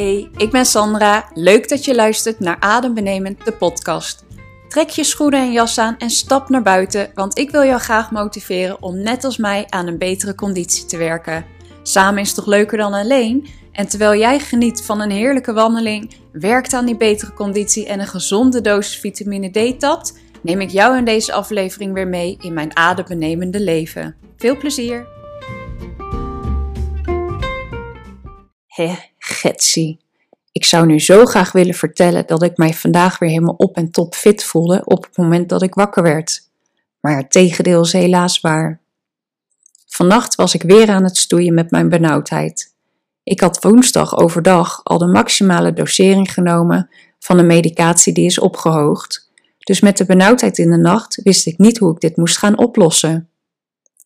Hey, ik ben Sandra. Leuk dat je luistert naar Adembenemend, de podcast. Trek je schoenen en jas aan en stap naar buiten, want ik wil jou graag motiveren om net als mij aan een betere conditie te werken. Samen is toch leuker dan alleen? En terwijl jij geniet van een heerlijke wandeling, werkt aan die betere conditie en een gezonde dosis vitamine D tapt, neem ik jou in deze aflevering weer mee in mijn adembenemende leven. Veel plezier! Getsie. Ik zou nu zo graag willen vertellen dat ik mij vandaag weer helemaal op en top fit voelde op het moment dat ik wakker werd. Maar het tegendeel is helaas waar. Vannacht was ik weer aan het stoeien met mijn benauwdheid. Ik had woensdag overdag al de maximale dosering genomen van de medicatie die is opgehoogd. Dus met de benauwdheid in de nacht wist ik niet hoe ik dit moest gaan oplossen.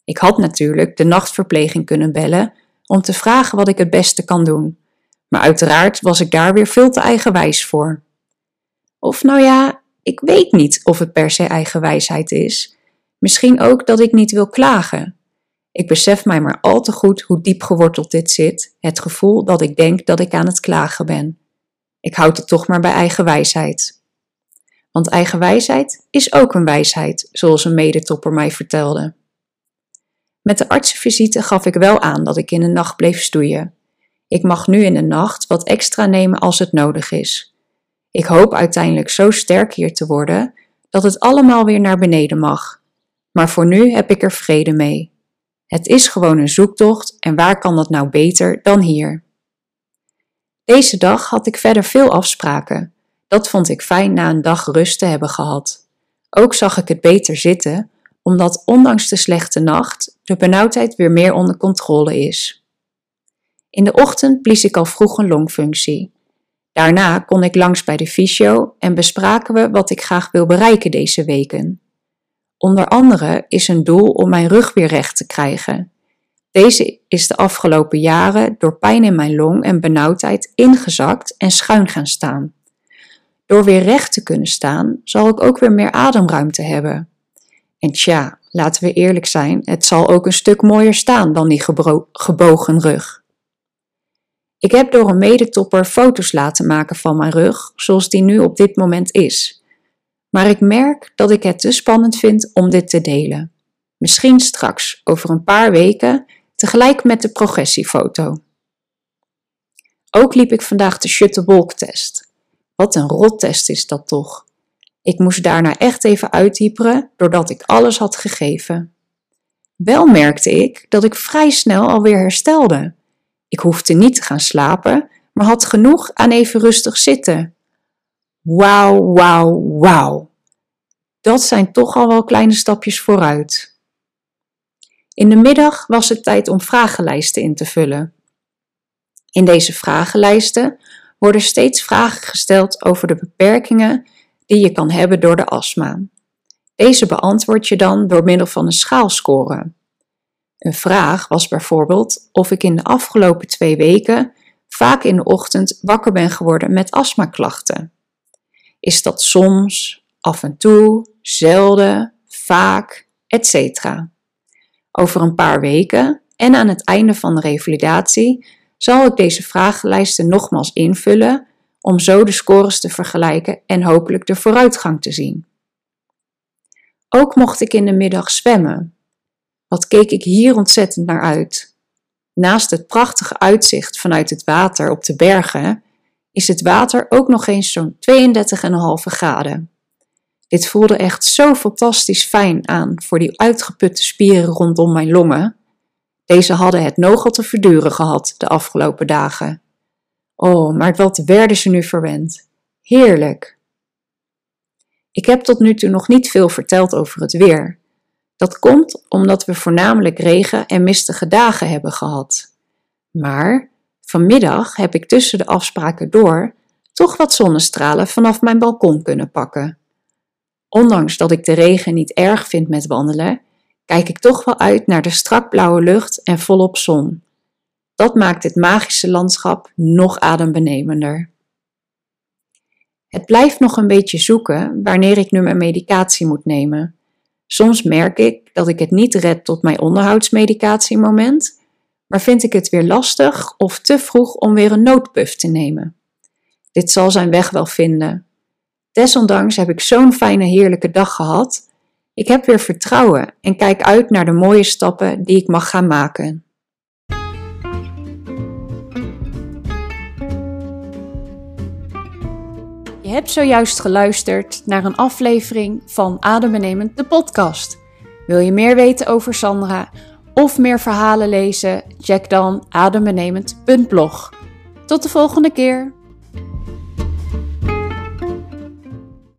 Ik had natuurlijk de nachtverpleging kunnen bellen om te vragen wat ik het beste kan doen. Maar uiteraard was ik daar weer veel te eigenwijs voor. Of nou ja, ik weet niet of het per se eigenwijsheid is. Misschien ook dat ik niet wil klagen. Ik besef mij maar al te goed hoe diep geworteld dit zit, het gevoel dat ik denk dat ik aan het klagen ben. Ik houd het toch maar bij eigenwijsheid. Want eigenwijsheid is ook een wijsheid, zoals een medetopper mij vertelde. Met de artsenvisite gaf ik wel aan dat ik in de nacht bleef stoeien. Ik mag nu in de nacht wat extra nemen als het nodig is. Ik hoop uiteindelijk zo sterk hier te worden dat het allemaal weer naar beneden mag. Maar voor nu heb ik er vrede mee. Het is gewoon een zoektocht en waar kan dat nou beter dan hier? Deze dag had ik verder veel afspraken. Dat vond ik fijn na een dag rust te hebben gehad. Ook zag ik het beter zitten, omdat ondanks de slechte nacht de benauwdheid weer meer onder controle is. In de ochtend blies ik al vroeg een longfunctie. Daarna kon ik langs bij de fysio en bespraken we wat ik graag wil bereiken deze weken. Onder andere is een doel om mijn rug weer recht te krijgen. Deze is de afgelopen jaren door pijn in mijn long en benauwdheid ingezakt en schuin gaan staan. Door weer recht te kunnen staan, zal ik ook weer meer ademruimte hebben. En tja, laten we eerlijk zijn, het zal ook een stuk mooier staan dan die gebogen rug. Ik heb door een medetopper foto's laten maken van mijn rug, zoals die nu op dit moment is. Maar ik merk dat ik het te spannend vind om dit te delen. Misschien straks, over een paar weken, tegelijk met de progressiefoto. Ook liep ik vandaag de Shutter-Walk-test. Wat een rottest is dat toch? Ik moest daarna echt even uitdieperen doordat ik alles had gegeven. Wel merkte ik dat ik vrij snel alweer herstelde. Ik hoefde niet te gaan slapen, maar had genoeg aan even rustig zitten. Wauw, wauw, wauw. Dat zijn toch al wel kleine stapjes vooruit. In de middag was het tijd om vragenlijsten in te vullen. In deze vragenlijsten worden steeds vragen gesteld over de beperkingen die je kan hebben door de astma. Deze beantwoord je dan door middel van een schaalscore. Een vraag was bijvoorbeeld of ik in de afgelopen twee weken vaak in de ochtend wakker ben geworden met astmaklachten. Is dat soms, af en toe, zelden, vaak, etc. Over een paar weken en aan het einde van de revalidatie zal ik deze vragenlijsten nogmaals invullen om zo de scores te vergelijken en hopelijk de vooruitgang te zien. Ook mocht ik in de middag zwemmen. Wat keek ik hier ontzettend naar uit. Naast het prachtige uitzicht vanuit het water op de bergen is het water ook nog eens zo'n 32,5 graden. Dit voelde echt zo fantastisch fijn aan voor die uitgeputte spieren rondom mijn longen. Deze hadden het nogal te verduren gehad de afgelopen dagen. Oh, maar wat werden ze nu verwend. Heerlijk. Ik heb tot nu toe nog niet veel verteld over het weer. Dat komt omdat we voornamelijk regen en mistige dagen hebben gehad. Maar vanmiddag heb ik tussen de afspraken door toch wat zonnestralen vanaf mijn balkon kunnen pakken. Ondanks dat ik de regen niet erg vind met wandelen, kijk ik toch wel uit naar de strak blauwe lucht en volop zon. Dat maakt het magische landschap nog adembenemender. Het blijft nog een beetje zoeken wanneer ik nu mijn medicatie moet nemen. Soms merk ik dat ik het niet red tot mijn onderhoudsmedicatiemoment, maar vind ik het weer lastig of te vroeg om weer een noodpuff te nemen. Dit zal zijn weg wel vinden. Desondanks heb ik zo'n fijne, heerlijke dag gehad. Ik heb weer vertrouwen en kijk uit naar de mooie stappen die ik mag gaan maken. Hebt zojuist geluisterd naar een aflevering van Adembenemend de podcast. Wil je meer weten over Sandra of meer verhalen lezen? Check dan adembenemend.blog. Tot de volgende keer.